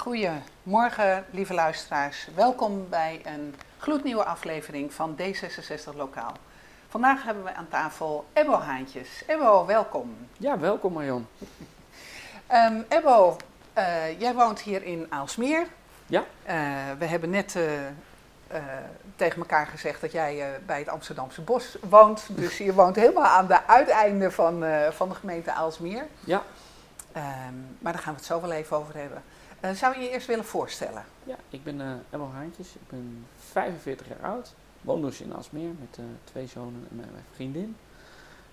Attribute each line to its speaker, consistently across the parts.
Speaker 1: Goedemorgen, lieve luisteraars. Welkom bij een gloednieuwe aflevering van D66 Lokaal. Vandaag hebben we aan tafel Ebbo Haantjes. Ebbo, welkom.
Speaker 2: Ja, welkom Marion.
Speaker 1: Um, Ebbo, uh, jij woont hier in Aalsmeer.
Speaker 2: Ja.
Speaker 1: Uh, we hebben net uh, tegen elkaar gezegd dat jij bij het Amsterdamse Bos woont. Dus je woont helemaal aan de uiteinde van, van de gemeente Aalsmeer.
Speaker 2: Ja.
Speaker 1: Um, maar daar gaan we het zo wel even over hebben. Uh, zou je je eerst willen voorstellen?
Speaker 2: Ja, ik ben uh, Emma Haantjes, ik ben 45 jaar oud, woon dus in Asmeer met uh, twee zonen en mijn vriendin.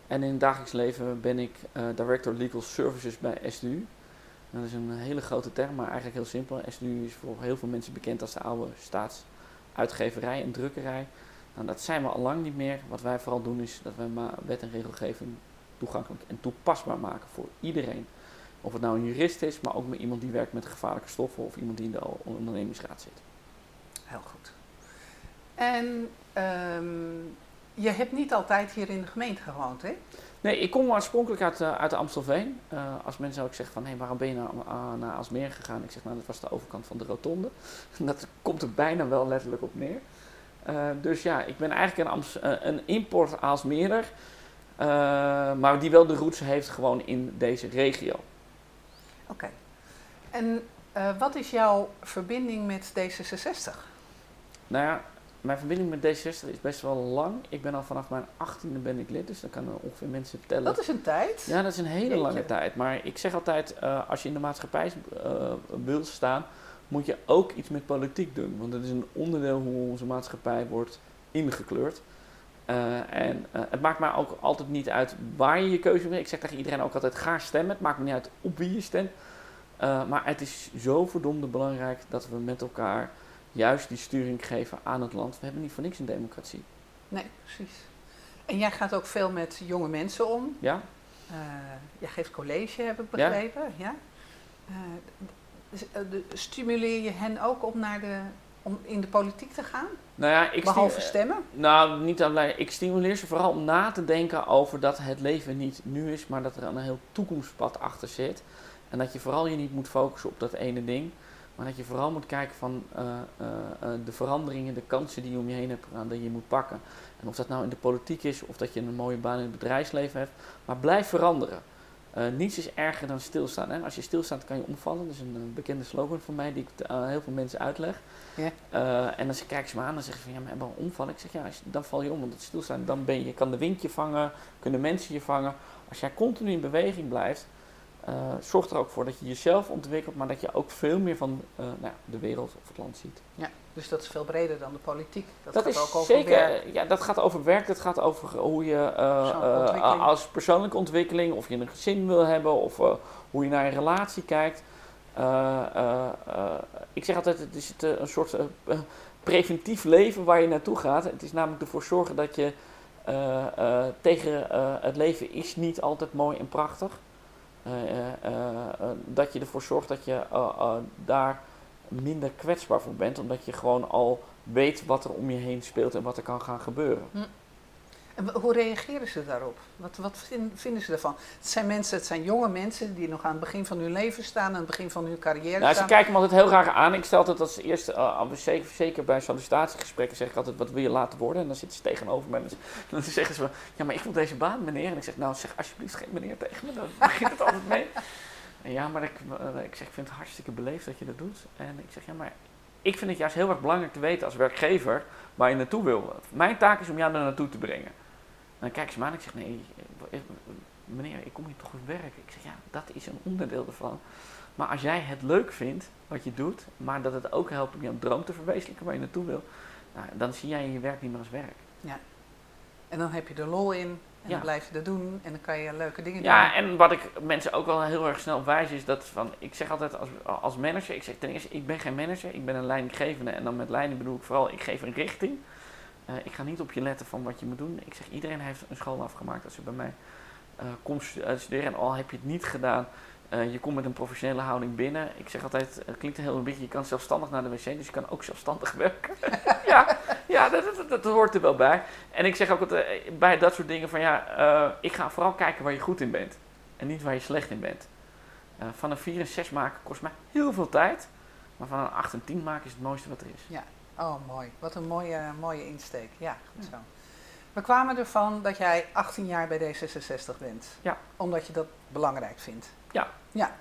Speaker 2: En in het dagelijks leven ben ik Director Legal Services bij SDU. Dat is een hele grote term, maar eigenlijk heel simpel. SDU is voor heel veel mensen bekend als de oude staatsuitgeverij en drukkerij. Nou, dat zijn we al lang niet meer. Wat wij vooral doen is dat wij wet en regelgeving toegankelijk en toepasbaar maken voor iedereen. Of het nou een jurist is, maar ook met iemand die werkt met gevaarlijke stoffen of iemand die in de ondernemingsraad zit.
Speaker 1: Heel goed. En um, je hebt niet altijd hier in de gemeente gewoond, hè?
Speaker 2: Nee, ik kom oorspronkelijk uit, uh, uit de Amstelveen. Uh, als mensen ook zeggen van, hé, hey, waarom ben je naar, uh, naar Alsmeer gegaan? Ik zeg, nou, dat was de overkant van de rotonde. dat komt er bijna wel letterlijk op neer. dus ja, ik ben eigenlijk een, Amst een import Aalsmeerder. maar die wel de roots heeft gewoon in deze regio.
Speaker 1: Oké. En uh, wat is jouw verbinding met D66?
Speaker 2: Nou ja, mijn verbinding met D66 is best wel lang. Ik ben al vanaf mijn 18e ben ik lid, dus dan kan ongeveer mensen vertellen.
Speaker 1: Dat is een tijd?
Speaker 2: Ja, dat is een hele Jeetje. lange tijd. Maar ik zeg altijd, uh, als je in de maatschappij uh, wil staan, moet je ook iets met politiek doen. Want het is een onderdeel hoe onze maatschappij wordt ingekleurd. Uh, en uh, het maakt mij ook altijd niet uit waar je je keuze wil. Ik zeg tegen iedereen ook altijd: ga stemmen. Het maakt me niet uit op wie je stemt. Uh, maar het is zo verdomde belangrijk dat we met elkaar juist die sturing geven aan het land. We hebben niet voor niks een democratie.
Speaker 1: Nee, precies. En jij gaat ook veel met jonge mensen om.
Speaker 2: Ja.
Speaker 1: jij geeft college, heb ik begrepen. Ja. ja? stimuleer je hen ook om naar de om in de politiek te gaan?
Speaker 2: Nou ja, ik
Speaker 1: Behalve stemmen?
Speaker 2: Nou, niet alleen. Ik stimuleer ze vooral om na te denken over dat het leven niet nu is, maar dat er een heel toekomstpad achter zit. En dat je vooral je niet moet focussen op dat ene ding, maar dat je vooral moet kijken van uh, uh, uh, de veranderingen, de kansen die je om je heen hebt gedaan, dat je moet pakken. En of dat nou in de politiek is, of dat je een mooie baan in het bedrijfsleven hebt, maar blijf veranderen. Uh, niets is erger dan stilstaan. Hè? Als je stilstaat kan je omvallen. Dat is een, een bekende slogan van mij die ik uh, heel veel mensen uitleg.
Speaker 1: Ja.
Speaker 2: Uh, en dan kijken ze me aan en zeggen ze van ja, maar hebben omvallen? Ik zeg ja, als, dan val je om, want het stilstaan, dan ben je, kan de wind je vangen, kunnen mensen je vangen. Als jij continu in beweging blijft, zorg er ook voor dat je jezelf ontwikkelt, maar dat je ook veel meer van nou, de wereld of het land ziet.
Speaker 1: Ja. Dus dat is veel breder dan de politiek.
Speaker 2: Dat, dat gaat is ook over zeker, werk. Ja, dat gaat over werk. Dat gaat over hoe je uh, uh, als persoonlijke ontwikkeling, of je een gezin wil hebben, of uh, hoe je naar een relatie kijkt. ik zeg altijd, het is het, een soort preventief leven waar je naartoe gaat. Het is namelijk ervoor zorgen dat je tegen het leven is niet altijd mooi en prachtig. dat je ervoor zorgt dat je daar minder kwetsbaar voor bent, omdat je gewoon al weet wat er om je heen speelt en wat er kan gaan gebeuren. Hm.
Speaker 1: En hoe reageren ze daarop? Wat, wat vinden ze ervan? Het zijn mensen, het zijn jonge mensen die nog aan het begin van hun leven staan, aan het begin van hun carrière
Speaker 2: nou,
Speaker 1: staan.
Speaker 2: Ze kijken me altijd heel graag aan. Ik stel altijd als eerste, uh, zeker, zeker bij sollicitatiegesprekken zeg ik altijd, wat wil je laten worden? En dan zitten ze tegenover me en dan zeggen ze, ja maar ik wil deze baan meneer. En ik zeg, nou zeg alsjeblieft geen meneer tegen me, dan begint het altijd mee. Ja, maar ik, uh, ik zeg, ik vind het hartstikke beleefd dat je dat doet. En ik zeg, ja, maar ik vind het juist heel erg belangrijk te weten als werkgever waar je naartoe wil. Mijn taak is om jou daar naartoe te brengen. En dan kijken ze me aan en ik zeg, nee, meneer, ik kom hier toch voor werken. Ik zeg, ja, dat is een onderdeel ervan. Maar als jij het leuk vindt wat je doet, maar dat het ook helpt om jouw droom te verwezenlijken waar je naartoe wil, nou, dan zie jij je werk niet meer als werk.
Speaker 1: Ja. En dan heb je er lol in en ja. dan blijf je dat doen en dan kan je leuke dingen
Speaker 2: ja,
Speaker 1: doen.
Speaker 2: Ja, en wat ik mensen ook wel heel erg snel wijs is dat van, ik zeg altijd als, als manager, ik zeg ten eerste, ik ben geen manager, ik ben een leidinggevende en dan met leiding bedoel ik vooral, ik geef een richting. Uh, ik ga niet op je letten van wat je moet doen. Ik zeg, iedereen heeft een school afgemaakt als je bij mij uh, komt studeren en al heb je het niet gedaan, uh, je komt met een professionele houding binnen. Ik zeg altijd, het klinkt heel een beetje, je kan zelfstandig naar de wc, dus je kan ook zelfstandig werken. ja, ja dat, dat, dat, hoort er wel bij. En ik zeg ook altijd, bij dat soort dingen van ja, uh, ik ga vooral kijken waar je goed in bent. En niet waar je slecht in bent. Uh, van een 4 en 6 maken kost mij heel veel tijd. Maar van een 8 en 10 maken is het mooiste wat er is.
Speaker 1: Ja, oh mooi. Wat een mooie, mooie insteek. Ja, goed zo. We kwamen ervan dat jij 18 jaar bij D66 bent.
Speaker 2: Ja.
Speaker 1: Omdat je dat belangrijk vindt.
Speaker 2: Ja.
Speaker 1: Ja.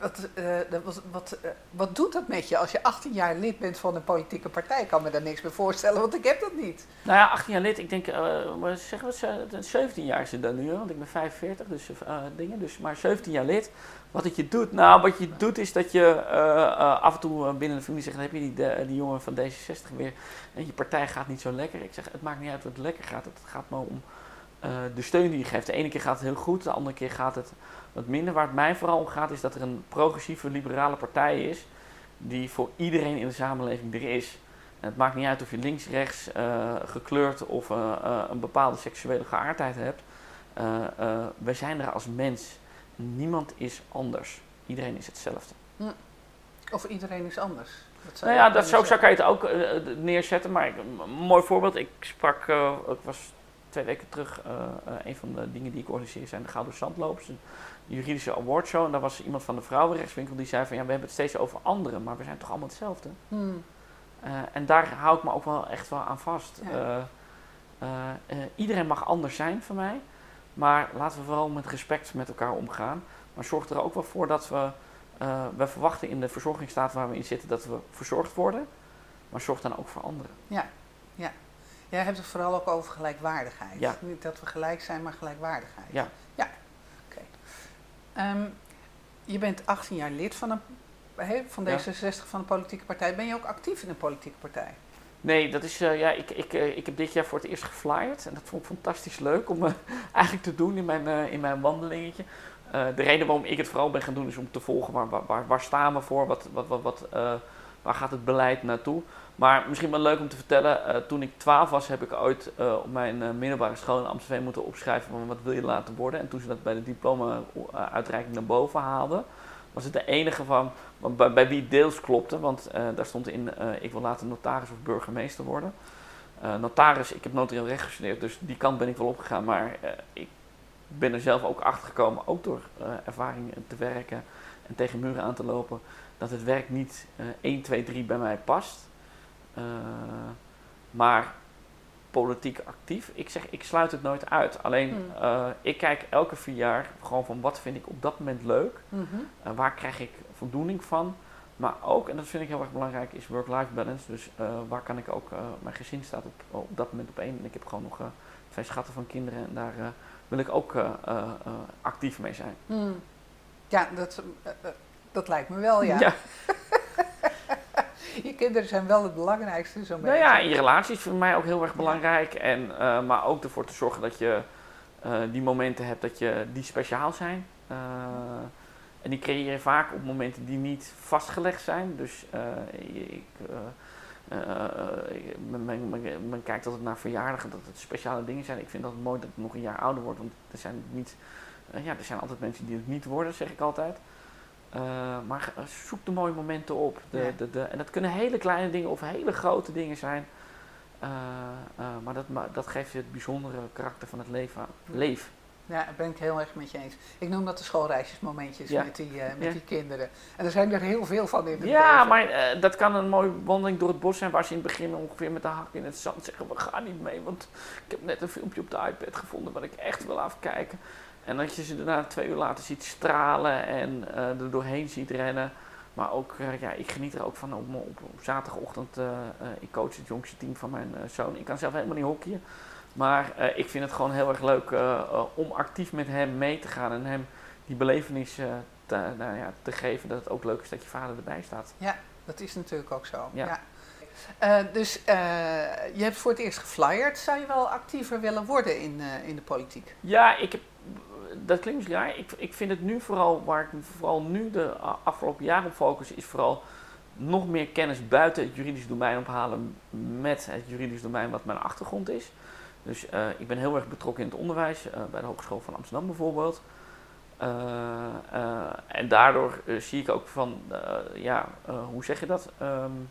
Speaker 1: Wat, eh, was- wat, eh, wat doet dat met je als je 18 jaar lid bent van een politieke partij? Ik kan me daar niks bij voorstellen, want ik heb dat niet.
Speaker 2: Nou ja, 18 jaar lid, ik denk, maar zeggen we, ze- 17 jaar is het dan nu, want ik ben 45, dus eh, dingen, dus maar 17 jaar lid. Wat het je doet, nou, wat je doet is dat je af en toe binnen de familie zegt, dan heb je die, de- die jongen van D66 weer en je partij gaat niet zo lekker. Ik zeg, het maakt niet uit wat lekker gaat, het gaat maar om eh, de steun die je geeft. De ene keer gaat het heel goed, de andere keer gaat het wat minder. Waar het mij vooral om gaat, is dat er een progressieve liberale partij is, die voor iedereen in de samenleving er is. En het maakt niet uit of je links, rechts, eh, gekleurd of eh, een bepaalde seksuele geaardheid hebt. Wij zijn er als mens. Niemand is anders. Iedereen is hetzelfde.
Speaker 1: Of iedereen is anders. Dat zou
Speaker 2: Nou ja, dat, zo,
Speaker 1: kunnen
Speaker 2: zo kan je het ook neerzetten. Maar ik- een mooi voorbeeld. Ik sprak, ik was twee weken terug, eh, eh, een van de dingen die ik organiseer zijn de Gouden Zandlopers. Een juridische awardshow. En daar was iemand van de vrouwenrechtswinkel die zei van ja, we hebben het steeds over anderen, maar we zijn toch allemaal hetzelfde.
Speaker 1: Hmm.
Speaker 2: Eh, en daar hou ik me ook wel echt wel aan vast.
Speaker 1: Ja.
Speaker 2: Iedereen mag anders zijn van mij. Maar laten we vooral met respect met elkaar omgaan. Maar zorg er ook wel voor dat we. we verwachten in de verzorgingsstaat waar we in zitten dat we verzorgd worden. Maar zorg dan ook voor anderen.
Speaker 1: Jij hebt het vooral ook over gelijkwaardigheid.
Speaker 2: Ja.
Speaker 1: Niet dat we gelijk zijn, maar gelijkwaardigheid.
Speaker 2: Ja.
Speaker 1: Ja, oké. Ehm, je bent 18 jaar lid van, een, hè, van
Speaker 2: Ja.
Speaker 1: D66, van een politieke partij. Ben je ook actief in een politieke partij?
Speaker 2: Nee, dat is. eh, ja, ik, ik, eh, ik heb dit jaar voor het eerst geflyerd. En dat vond ik fantastisch leuk om eh, eigenlijk te doen in mijn, in mijn wandelingetje. De reden waarom ik het vooral ben gaan doen is om te volgen waar, waar- waar, staan we voor, wat, wat, wat, wat, waar gaat het beleid naartoe. Maar misschien wel leuk om te vertellen, eh, toen ik 12 was heb ik ooit eh, op mijn eh, middelbare school in Amsterdam moeten opschrijven van wat wil je laten worden. En toen ze dat bij de diploma-uitreiking naar boven haalden, was het de enige van, bij, bij wie het deels klopte. Want daar stond in, ik wil later notaris of burgemeester worden. Notaris, ik heb notarieel recht gestudeerd, dus die kant ben ik wel opgegaan. Maar ik ben er zelf ook achter gekomen, ook door ervaring te werken en tegen muren aan te lopen, dat het werk niet eh 1, 2, 3 bij mij past. Eh, maar politiek actief, ik zeg, ik sluit het nooit uit. Alleen,
Speaker 1: Hmm.
Speaker 2: eh, ik kijk elke vier jaar gewoon van wat vind ik op dat moment leuk.
Speaker 1: Mhm.
Speaker 2: Uh, waar krijg ik voldoening van? Maar ook, en dat vind ik heel erg belangrijk, is work-life balance. Dus uh, waar kan ik ook, mijn gezin staat op, op dat moment op één. En ik heb gewoon nog twee schatten van kinderen. En daar wil ik ook actief mee zijn.
Speaker 1: Hmm. Ja, dat, dat lijkt me wel, ja.
Speaker 2: ja.
Speaker 1: je kinderen zijn wel het belangrijkste, zo
Speaker 2: Nou ja, je relatie is voor mij ook heel erg belangrijk. En, uh, maar ook ervoor te zorgen dat je uh, die momenten hebt dat je, die speciaal zijn. Uh, en die creëer je vaak op momenten die niet vastgelegd zijn. Dus ik, men, men, men, men, kijkt altijd naar verjaardagen, dat het speciale dingen zijn. Ik vind dat het mooi dat het nog een jaar ouder wordt. Want er zijn, niet, ja, er zijn altijd mensen die het niet worden, zeg ik altijd. Uh, maar zoek de mooie momenten op. De, ja. de, de, en dat kunnen hele kleine dingen of hele grote dingen zijn. Uh, uh, maar dat, dat geeft je het bijzondere karakter van het leven. Leef.
Speaker 1: Ja, daar ben ik heel erg met je eens. Ik noem dat de schoolreisjesmomentjes
Speaker 2: ja.
Speaker 1: met, die, met ja. die kinderen. En er zijn er heel veel van in het
Speaker 2: Ja,
Speaker 1: leven.
Speaker 2: maar dat kan een mooie wandeling door het bos zijn... waar ze in het begin ongeveer met de hak in het zand zeggen... we gaan niet mee, want ik heb net een filmpje op de iPad gevonden... wat ik echt wil afkijken. En dat je ze daarna twee uur later ziet stralen en uh, er doorheen ziet rennen. Maar ook, uh, ja, ik geniet er ook van op, op, op zaterdagochtend. Uh, ik coach het jongste team van mijn zoon. Ik kan zelf helemaal niet hockeyen. Maar ik vind het gewoon heel erg leuk om actief met hem mee te gaan. En hem die belevenis te, nou ja, te geven dat het ook leuk is dat je vader erbij staat.
Speaker 1: Ja, dat is natuurlijk ook zo.
Speaker 2: Ja.
Speaker 1: ja. Dus je hebt voor het eerst geflyerd. Zou je wel actiever willen worden in, in de politiek?
Speaker 2: Ja, ik heb, dat klinkt misschien raar. Ik, ik vind het nu vooral, waar ik vooral nu de afgelopen jaren op focus, is vooral nog meer kennis buiten het juridisch domein ophalen met het juridisch domein wat mijn achtergrond is. Dus ik ben heel erg betrokken in het onderwijs, bij de Hogeschool van Amsterdam bijvoorbeeld. en daardoor zie ik ook van, ja, hoe zeg je dat? Um,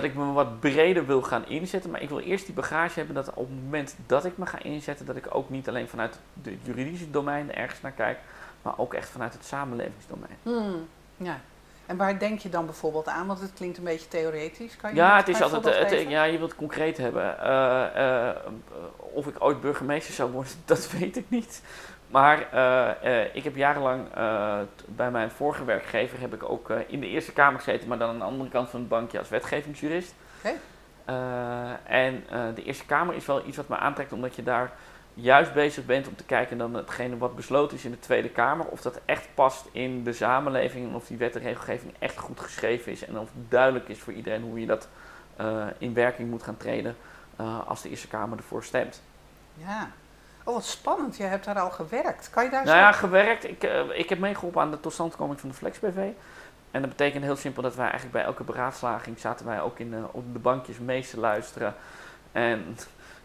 Speaker 2: dat ik me wat breder wil gaan inzetten. Maar ik wil eerst die bagage hebben dat op het moment dat ik me ga inzetten, dat ik ook niet alleen vanuit het juridische domein ergens naar kijk, maar ook echt vanuit het samenlevingsdomein.
Speaker 1: Hmm, ja. En waar denk je dan bijvoorbeeld aan? Want het klinkt een beetje theoretisch. Kan je
Speaker 2: Ja, het is altijd, het,
Speaker 1: geven?
Speaker 2: ja, je wilt het concreet hebben. Eh, eh, of ik ooit burgemeester zou worden, dat weet ik niet. Maar eh, eh, ik heb jarenlang eh, bij mijn vorige werkgever heb ik ook eh, in de Eerste Kamer gezeten, maar dan aan de andere kant van het bankje als wetgevingsjurist.
Speaker 1: Oké.
Speaker 2: Eh, en eh, de Eerste Kamer is wel iets wat me aantrekt, omdat je daar juist bezig bent om te kijken dan hetgene wat besloten is in de Tweede Kamer, of dat echt past in de samenleving en of die wet en regelgeving echt goed geschreven is en of het duidelijk is voor iedereen hoe je dat eh, in werking moet gaan treden eh, als de Eerste Kamer ervoor stemt.
Speaker 1: Ja. Oh, wat spannend. Je hebt daar al gewerkt. Kan je daar
Speaker 2: Nou
Speaker 1: zo...
Speaker 2: ja, gewerkt. Ik, eh, ik heb meegeholpen aan de totstandkoming van de Flex BV. En dat betekent heel simpel dat wij eigenlijk bij elke beraadslaging zaten wij ook in, op de bankjes mee te luisteren. En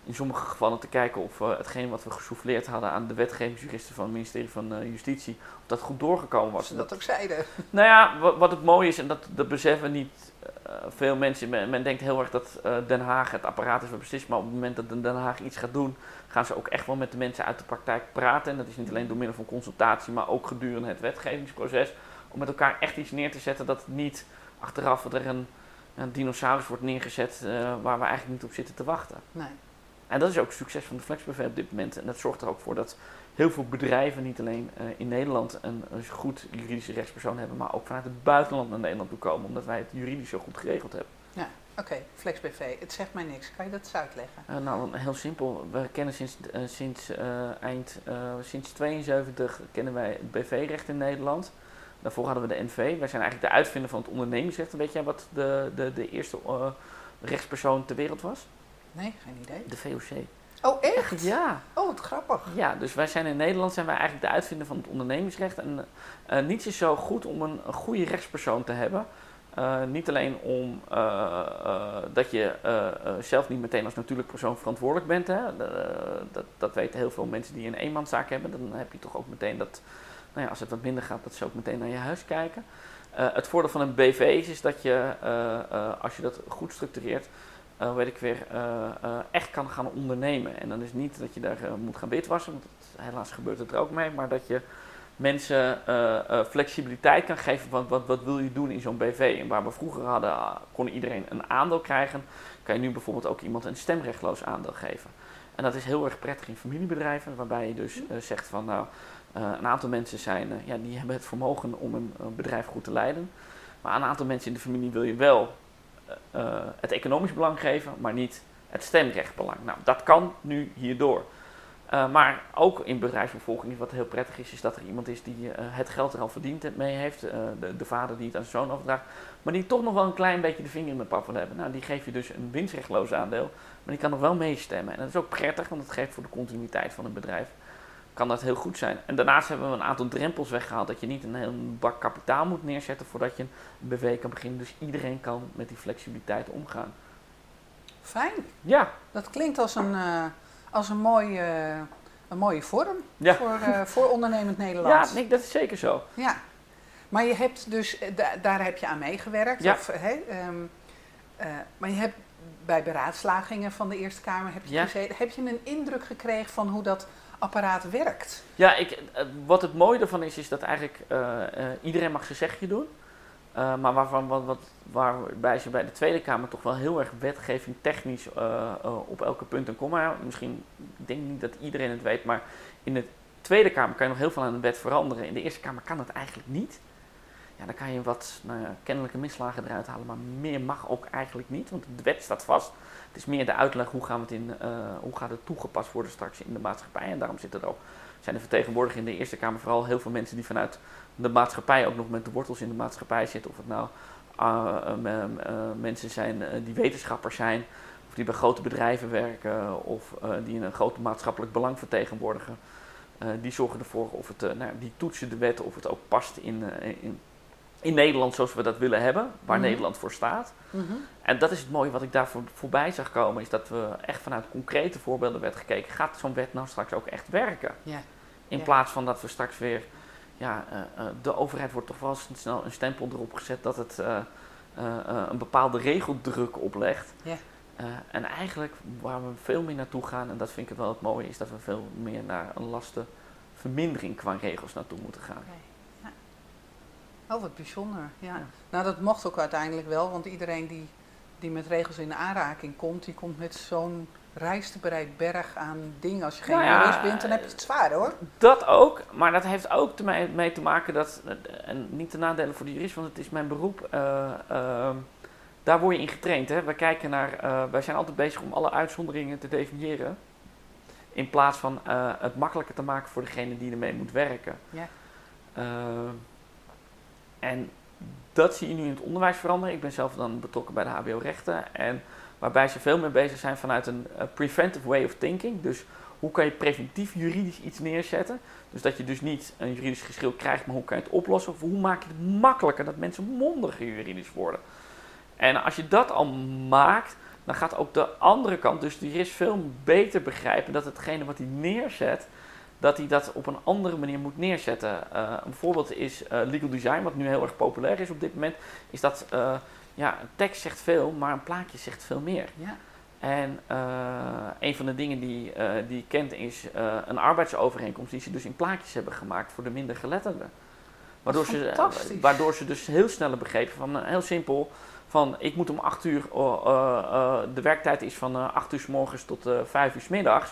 Speaker 2: in sommige gevallen te kijken of eh, hetgeen wat we gesouffleerd hadden aan de wetgevingsjuristen van het ministerie van eh, Justitie, of dat goed doorgekomen was.
Speaker 1: ze
Speaker 2: En
Speaker 1: dat ook zeiden.
Speaker 2: nou ja, wat, wat het mooie is, en dat, dat beseffen niet eh, veel mensen. Men, men denkt heel erg dat Den Haag het apparaat is wat beslist. Maar op het moment dat Den Haag iets gaat doen, gaan ze ook echt wel met de mensen uit de praktijk praten. En dat is niet alleen door middel van consultatie, maar ook gedurende het wetgevingsproces. Om met elkaar echt iets neer te zetten dat niet achteraf er een, een dinosaurus wordt neergezet waar we eigenlijk niet op zitten te wachten.
Speaker 1: Nee.
Speaker 2: En dat is ook het succes van de FlexBV op dit moment. En dat zorgt er ook voor dat heel veel bedrijven, niet alleen eh, in Nederland, een, een goed juridische rechtspersoon hebben, maar ook vanuit het buitenland naar Nederland toe komen, omdat wij het juridisch zo goed geregeld hebben.
Speaker 1: Oké, FlexBV. Het zegt mij niks. Kan je dat eens uitleggen?
Speaker 2: Eh, nou, heel simpel. We kennen sinds, eh, sinds eind, sinds 72 kennen wij het BV-recht in Nederland. Daarvoor hadden we de NV. Wij zijn eigenlijk de uitvinder van het ondernemingsrecht. Weet jij wat de, de, de eerste rechtspersoon ter wereld was?
Speaker 1: Nee, geen idee.
Speaker 2: De VOC.
Speaker 1: Oh, echt?
Speaker 2: Ja.
Speaker 1: Oh, wat grappig.
Speaker 2: Ja, dus wij zijn in Nederland zijn wij eigenlijk de uitvinder van het ondernemingsrecht. En eh, niets is zo goed om een, een goede rechtspersoon te hebben. Eh, niet alleen om eh, dat je zelf niet meteen als natuurlijk persoon verantwoordelijk bent. Hè. Dat, dat weten heel veel mensen die een eenmanszaak hebben. Dan heb je toch ook meteen dat, nou ja, als het wat minder gaat, dat ze ook meteen naar je huis kijken. Het voordeel van een BV is, is dat je, als je dat goed structureert, eh, weet ik weer, eh, eh, echt kan gaan ondernemen. En dan is niet dat je daar moet gaan witwassen, want helaas gebeurt het er ook mee, maar dat je mensen flexibiliteit kan geven van wat, wat wil je doen in zo'n BV. En waar we vroeger hadden, ah, kon iedereen een aandeel krijgen, kan je nu bijvoorbeeld ook iemand een stemrechtloos aandeel geven. En dat is heel erg prettig in familiebedrijven, waarbij je dus eh, zegt van nou, een aantal mensen zijn, ja, die hebben het vermogen om een, bedrijf goed te leiden. Maar een aantal mensen in de familie wil je wel eh, eh, het economisch belang geven, maar niet het stemrechtbelang. Nou, dat kan nu hierdoor. Eh, maar ook in bedrijfsbevolking, wat heel prettig is, is dat er iemand is die het geld er al verdiend mee heeft. de, de vader die het aan zijn zoon overdraagt. Maar die toch nog wel een klein beetje de vinger in de pap wil hebben. Nou, die geef je dus een winstrechtloos aandeel. Maar die kan nog wel meestemmen. En dat is ook prettig, want het geeft voor de continuïteit van een bedrijf. Kan dat heel goed zijn. En daarnaast hebben we een aantal drempels weggehaald. Dat je niet een hele bak kapitaal moet neerzetten voordat je een BV kan beginnen. Dus iedereen kan met die flexibiliteit omgaan.
Speaker 1: Fijn.
Speaker 2: Ja,
Speaker 1: Dat klinkt als een, eh, als een, mooie, een mooie vorm
Speaker 2: Ja.
Speaker 1: voor, eh, voor ondernemend
Speaker 2: ja
Speaker 1: Nederlands.
Speaker 2: nee, dat is zeker zo.
Speaker 1: Ja. Maar je hebt dus, eh, da- daar heb je aan meegewerkt.
Speaker 2: Ja.
Speaker 1: Of, ehm, eh, maar je hebt bij beraadslagingen van de Eerste Kamer heb je
Speaker 2: Ja.
Speaker 1: gezeten. Heb je een indruk gekregen van hoe dat apparaat werkt?
Speaker 2: Ja, ik, eh, wat het mooie ervan is, is dat eigenlijk eh, eh, iedereen mag zijn zegje doen. Maar waarvan, wat, wat, waarbij ze bij de Tweede Kamer toch wel heel erg wetgeving technisch op elke punt en komma. Misschien, ik denk niet dat iedereen het weet, maar in de Tweede Kamer kan je nog heel veel aan de wet veranderen. In de Eerste Kamer kan dat eigenlijk niet. Ja, dan kan je wat nou kennelijke misslagen eruit halen, maar meer mag ook eigenlijk niet, want de wet staat vast. Het is meer de uitleg hoe, gaan we het in, eh, hoe gaat het toegepast worden straks in de maatschappij. En daarom zitten er ook, zijn er vertegenwoordigd in de Eerste Kamer vooral heel veel mensen die vanuit de maatschappij ook nog met de wortels in de maatschappij zitten. Of het nou ehm, eh, mensen zijn eh, die wetenschappers zijn, of die bij grote bedrijven werken, of eh, die een groot maatschappelijk belang vertegenwoordigen. Eh, die zorgen ervoor of het, eh, nou, die toetsen de wet of het ook past in, eh, in, in Nederland zoals we dat willen hebben, waar
Speaker 1: Mhm.
Speaker 2: Nederland voor staat. En dat is het mooie wat ik daar voor, voorbij zag komen, is dat we echt vanuit concrete voorbeelden werd gekeken. Gaat zo'n wet nou straks ook echt werken? In plaats van dat we straks weer, ja, eh, eh, de overheid wordt toch wel snel een stempel erop gezet dat het eh, een bepaalde regeldruk oplegt. En eigenlijk waar we veel meer naartoe gaan, en dat vind ik wel het mooie, is dat we veel meer naar een lastenvermindering qua regels naartoe moeten gaan.
Speaker 1: Oh, wat bijzonder. Ja.
Speaker 2: Ja.
Speaker 1: Nou, dat mocht ook uiteindelijk wel, want iedereen die, die met regels in aanraking komt, die komt met zo'n rijstebereid berg aan dingen. Als je geen
Speaker 2: Nou ja,
Speaker 1: jurist bent, dan heb je het zwaar hoor.
Speaker 2: Dat ook, maar dat heeft ook te mee, mee te maken dat, en niet de nadelen voor de jurist, want het is mijn beroep, eh, ehm, daar word je in getraind. Hè? Wij, kijken naar, eh, wij zijn altijd bezig om alle uitzonderingen te definiëren, in plaats van eh, het makkelijker te maken voor degene die ermee moet werken.
Speaker 1: Ja.
Speaker 2: En dat zie je nu in het onderwijs veranderen. Ik ben zelf dan betrokken bij de HBO-rechten. En waarbij ze veel meer bezig zijn vanuit een eh, preventive way of thinking. Dus hoe kan je preventief juridisch iets neerzetten? Dus dat je dus niet een juridisch geschil krijgt, maar hoe kan je het oplossen? Of hoe maak je het makkelijker dat mensen mondiger juridisch worden? En als je dat al maakt, dan gaat ook de andere kant, dus die is veel beter begrijpen dat hetgene wat hij neerzet, dat hij dat op een andere manier moet neerzetten. Eh, een voorbeeld is eh, legal design, wat nu heel erg populair is op dit moment, is dat eh, ja, een tekst zegt veel, maar een plaatje zegt veel meer.
Speaker 1: Ja.
Speaker 2: En een van de dingen die, die ik kent is een arbeidsovereenkomst die ze dus in plaatjes hebben gemaakt voor de minder geletterden. Waardoor ze, waardoor ze dus heel snel begrepen van heel simpel van ik moet om 8 uur, de werktijd is van eh 8 uur s morgens tot eh 5 uur s middags.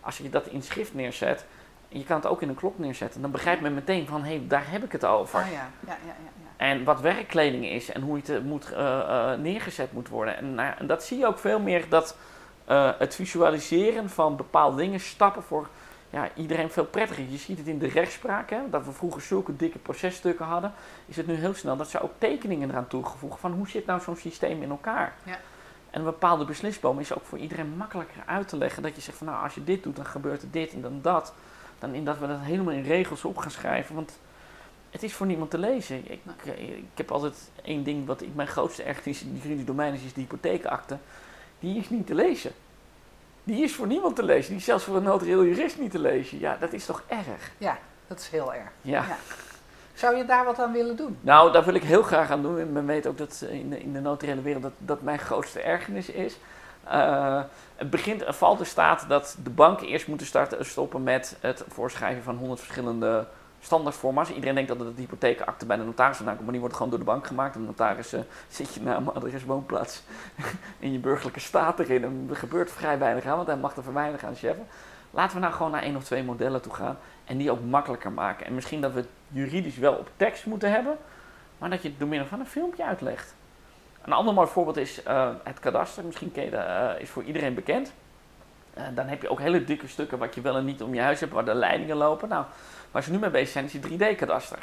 Speaker 2: Als je dat in schrift neerzet, je kan het ook in een klok neerzetten, dan begrijpt men meteen van hé, hey, daar heb ik het over.
Speaker 1: Ah, ja. Ja, ja, ja, ja.
Speaker 2: En wat werkkleding is en hoe het eh, moet, eh, eh, neergezet moet worden. En, nou en dat zie je ook veel meer dat het visualiseren van bepaalde dingen, stappen voor ja, iedereen veel prettiger. Je ziet het in de rechtspraak, hè, dat we vroeger zulke dikke processtukken hadden. Is het nu heel snel dat ze ook tekeningen eraan toegevoegd van hoe zit nou zo'n systeem in elkaar.
Speaker 1: Ja.
Speaker 2: En een bepaalde beslisboom is ook voor iedereen makkelijker uit te leggen. Dat je zegt van nou als je dit doet dan gebeurt er dit en dan dat. Dan in dat we dat helemaal in regels op gaan schrijven. Want het is voor niemand te lezen. Ik, ik heb altijd één ding wat ik mijn grootste ergernis in het juridisch domein is, is de hypotheekakte. Die is niet te lezen. Die is voor niemand te lezen. Die is zelfs voor een notarieel jurist niet te lezen. Ja, dat is toch erg?
Speaker 1: ja, dat is heel erg.
Speaker 2: Ja.
Speaker 1: Ja. Zou je daar wat aan willen doen?
Speaker 2: Nou, daar wil ik heel graag aan doen. En men weet ook dat in de, in de notariële wereld dat, dat mijn grootste ergernis is. Eh, het begint, valt er staat dat de banken eerst moeten starten, stoppen met het voorschrijven van 100 verschillende standaardforma's. Iedereen denkt dat het de hypotheekakte bij de notaris vandaan komt, maar die wordt gewoon door de bank gemaakt. En de notaris zit je naam, adres, woonplaats in je burgerlijke staat erin. Er gebeurt vrij weinig aan, want hij mag er weinig aan cheffen. Laten we nou gewoon naar één of twee modellen toe gaan en die ook makkelijker maken. En misschien dat we het juridisch wel op tekst moeten hebben, maar dat je het door middel van een filmpje uitlegt. Een ander mooi voorbeeld is eh, het kadaster. Misschien ken je dat, eh, is voor iedereen bekend. Eh, dan heb je ook hele dikke stukken wat je wel en niet om je huis hebt, waar de leidingen lopen. Nou, waar ze nu mee bezig zijn, is die 3D-kadaster.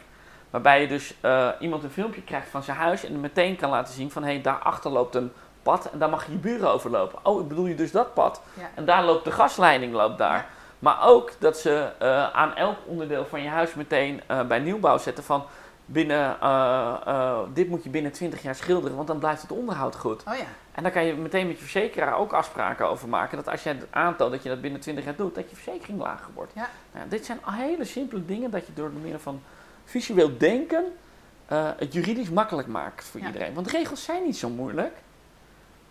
Speaker 2: Waarbij je dus iemand een filmpje krijgt van zijn huis en meteen kan laten zien van hé, hey, daarachter loopt een pad en daar mag je je buren overlopen. Oh, bedoel je dus dat pad?
Speaker 1: Ja.
Speaker 2: En daar loopt de gasleiding loopt daar. Maar ook dat ze aan elk onderdeel van je huis meteen bij nieuwbouw zetten van binnen, eh, eh, dit moet je binnen 20 jaar schilderen, want dan blijft het onderhoud goed.
Speaker 1: Oh ja.
Speaker 2: En daar kan je meteen met je verzekeraar ook afspraken over maken. Dat als jij aantoont dat je dat binnen 20 jaar doet, dat je verzekering lager wordt.
Speaker 1: Ja.
Speaker 2: Nou, dit zijn hele simpele dingen dat je door de middel van visueel denken eh, het juridisch makkelijk maakt voor
Speaker 1: Ja.
Speaker 2: iedereen. Want regels zijn niet zo moeilijk.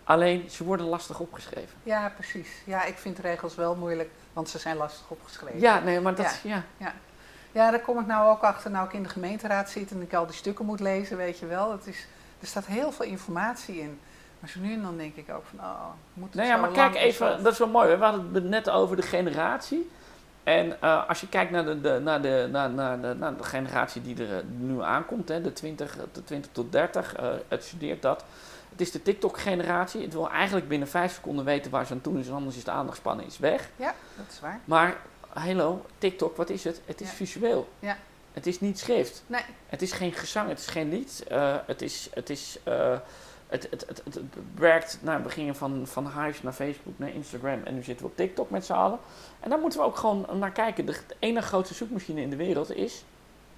Speaker 2: Alleen ze worden lastig opgeschreven.
Speaker 1: ja, precies. Ja, ik vind regels wel moeilijk, want ze zijn lastig opgeschreven.
Speaker 2: Ja, nee, maar dat
Speaker 1: Ja.
Speaker 2: ja.
Speaker 1: Ja, daar kom ik nou ook achter, nou ik in de gemeenteraad zit en ik al die stukken moet lezen, weet je wel. Het is, er staat heel veel informatie in. Maar zo nu en dan denk ik ook van, oh, moet het
Speaker 2: Nou ja, maar kijk even, dat is wel mooi. hè. We hadden het net over de generatie. En eh, als je kijkt naar de, de, naar de, naar, naar de, naar de generatie die er eh, nu aankomt, hè, de, 20, de 20 tot 30, eh, het studeert dat. Het is de TikTok-generatie. Het wil eigenlijk binnen vijf seconden weten waar ze aan toe is en anders is de aandachtspannen is weg.
Speaker 1: Ja, dat is waar.
Speaker 2: Maar, hallo, TikTok, wat is het? Het is
Speaker 1: Ja.
Speaker 2: visueel.
Speaker 1: Ja.
Speaker 2: Het is niet schrift.
Speaker 1: Nee,
Speaker 2: Het is geen gezang, het is geen lied. eh, het, is, het, is, eh, het, het, het, werkt, nou, we gingen van, van Hives naar Facebook, naar Instagram en nu zitten we op TikTok met z'n allen. En daar moeten we ook gewoon naar kijken. De enige grootste zoekmachine in de wereld is,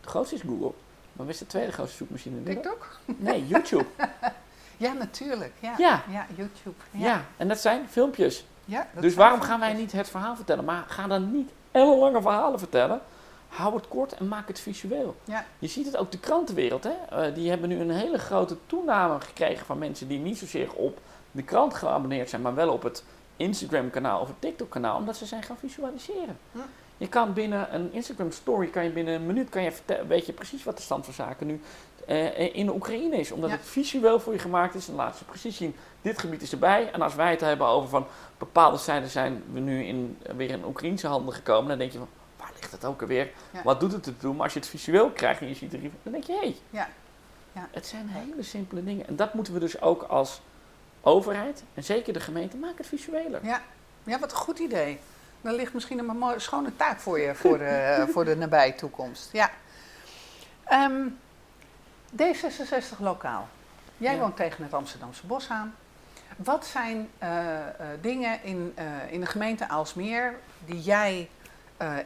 Speaker 2: de grootste is Google. Maar wat is de tweede grootste zoekmachine in de wereld?
Speaker 1: TikTok?
Speaker 2: Nee, YouTube.
Speaker 1: Ja, natuurlijk. Ja,
Speaker 2: Ja.
Speaker 1: ja YouTube.
Speaker 2: ja.
Speaker 1: Ja,
Speaker 2: en dat zijn filmpjes.
Speaker 1: Ja, dat
Speaker 2: dus waarom gaan wij niet het verhaal vertellen? Maar ga dan niet ellenlange verhalen vertellen. Hou het kort en maak het visueel.
Speaker 1: Ja.
Speaker 2: Je ziet het ook de krantenwereld. Hè? Eh, die hebben nu een hele grote toename gekregen van mensen die niet zozeer op de krant geabonneerd zijn, maar wel op het Instagram-kanaal of het TikTok-kanaal, omdat ze zijn gaan visualiseren.
Speaker 1: Hm.
Speaker 2: Je kan binnen een Instagram story, kan je binnen een minuut, kan je vertellen, weet je precies wat de stand van zaken nu eh, in de Oekraïne is. Omdat
Speaker 1: Ja.
Speaker 2: het visueel voor je gemaakt is. Dan laat ze precies zien, dit gebied is erbij. En als wij het hebben over van bepaalde zijden zijn we nu in, weer in Oekraïnse handen gekomen. Dan denk je van, waar ligt het ook alweer?
Speaker 1: Ja.
Speaker 2: Wat doet het ertoe? Maar als je het visueel krijgt en je ziet er dan denk je, hé, hey,
Speaker 1: Ja. Ja.
Speaker 2: het zijn hele simpele dingen. En dat moeten we dus ook als overheid, en zeker de gemeente, maak het visueler.
Speaker 1: Ja. ja, wat een goed idee. Dan ligt misschien een mooie, schone taak voor je voor de, voor de nabije toekomst. Ja. Ehm, D66 lokaal. Jij
Speaker 2: Ja.
Speaker 1: woont tegen het Amsterdamse bos aan. Wat zijn eh, eh, dingen in, eh, in de gemeente Aalsmeer die jij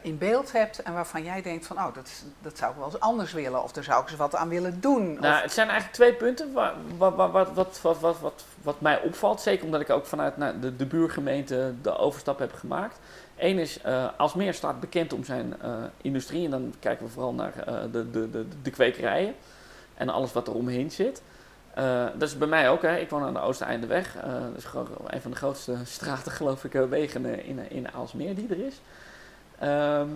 Speaker 1: in beeld hebt en waarvan jij denkt van, oh, dat, dat zou ik wel eens anders willen of daar zou ik eens wat aan willen doen? Of-
Speaker 2: Nou, het zijn eigenlijk twee punten wa- wa- wa- wat, wat, wat, wat, wat, wat mij opvalt. Zeker omdat ik ook vanuit nou, de, de buurgemeente de overstap heb gemaakt. Eén is, eh Alsmeer staat bekend om zijn industrie. En dan kijken we vooral naar de, de, de, de kwekerijen. En alles wat er omheen zit. Eh, dat is bij mij ook. Hè. Ik woon aan de Oostereindeweg. Eh dat is gewoon een van de grootste straten, geloof ik, eh, wegen in, in Aalsmeer die er is. Ehm,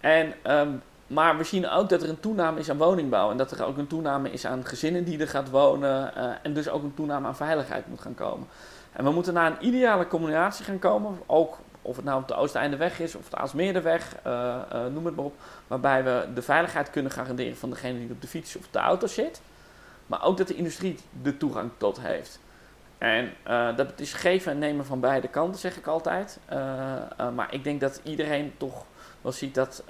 Speaker 2: en, ehm, maar we zien ook dat er een toename is aan woningbouw. En dat er ook een toename is aan gezinnen die er gaat wonen. en dus ook een toename aan veiligheid moet gaan komen. En we moeten naar een ideale combinatie gaan komen. Ook of het nou op de Oosteindeweg is of de Aalsmeerderweg, eh, noem het maar op. Waarbij we de veiligheid kunnen garanderen van degene die op de fiets of de auto zit. Maar ook dat de industrie de toegang tot heeft. En eh, dat is geven en nemen van beide kanten, zeg ik altijd. Maar ik denk dat iedereen toch wel ziet dat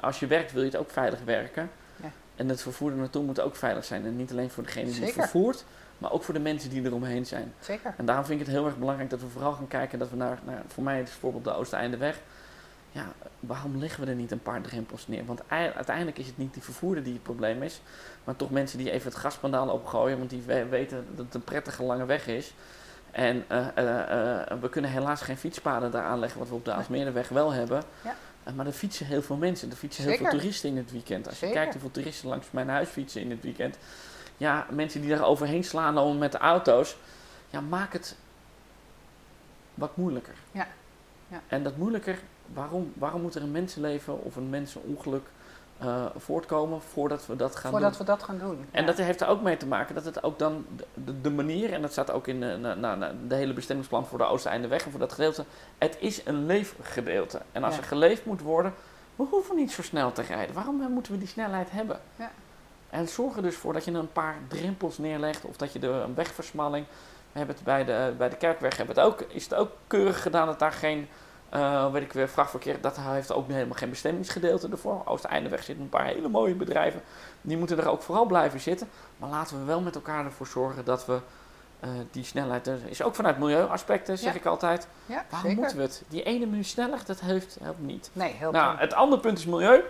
Speaker 2: als je werkt, wil je het ook veilig werken.
Speaker 1: Ja.
Speaker 2: En het vervoer er naartoe moet ook veilig zijn. En niet alleen voor degene die het vervoert, maar ook voor de mensen die eromheen zijn.
Speaker 1: Zeker.
Speaker 2: En daarom vind ik het heel erg belangrijk dat we vooral gaan kijken dat we naar, naar voor mij is bijvoorbeeld de Oosteindeweg. Ja, waarom leggen we er niet een paar drempels neer? Want ei- uiteindelijk is het niet die vervoerder die het probleem is, maar toch mensen die even het gaspedaal opgooien, want die we- weten dat het een prettige lange weg is. En eh, eh, eh, we kunnen helaas geen fietspaden daar aanleggen, wat we op de Aalsmeerderweg wel hebben.
Speaker 1: Ja.
Speaker 2: Maar er fietsen heel veel mensen, er fietsen heel veel toeristen in het weekend. Als je kijkt hoeveel toeristen langs mijn huis fietsen in het weekend. Ja, mensen die daar overheen slaan lopen met de auto's. Ja, maak het wat moeilijker.
Speaker 1: Ja. Ja.
Speaker 2: En dat moeilijker, waarom, waarom moet er een mensenleven of een mensenongeluk eh, voortkomen voordat we dat gaan
Speaker 1: Voordat
Speaker 2: doen?
Speaker 1: we dat gaan doen.
Speaker 2: En
Speaker 1: Ja.
Speaker 2: dat heeft er ook mee te maken dat het ook dan de, manier, en dat staat ook in de, na, na- na- de hele bestemmingsplan voor de Oosteindeweg en voor dat gedeelte, het is een leefgedeelte. En als
Speaker 1: Ja.
Speaker 2: er geleefd moet worden, we hoeven niet zo snel te rijden. Waarom eh, moeten we die snelheid hebben?
Speaker 1: Ja.
Speaker 2: En zorg er dus voor dat je een paar drempels neerlegt of dat je de, een wegversmalling. We hebben het bij de, bij de kerkweg hebben het ook, is het ook keurig gedaan dat daar geen, eh, weet ik weer, vrachtverkeer, dat heeft ook helemaal geen bestemmingsgedeelte ervoor. Oosteindeweg zitten een paar hele mooie bedrijven, die moeten er ook vooral blijven zitten. Maar laten we wel met elkaar ervoor zorgen dat we eh, die snelheid, er is ook vanuit milieuaspecten, zeg
Speaker 1: Ja.
Speaker 2: ik altijd.
Speaker 1: Ja,
Speaker 2: Waarom
Speaker 1: zeker.
Speaker 2: moeten we het? Die ene minuut sneller, dat helpt, helpt niet.
Speaker 1: Nee, heel
Speaker 2: Nou,
Speaker 1: goed.
Speaker 2: het andere punt is milieu.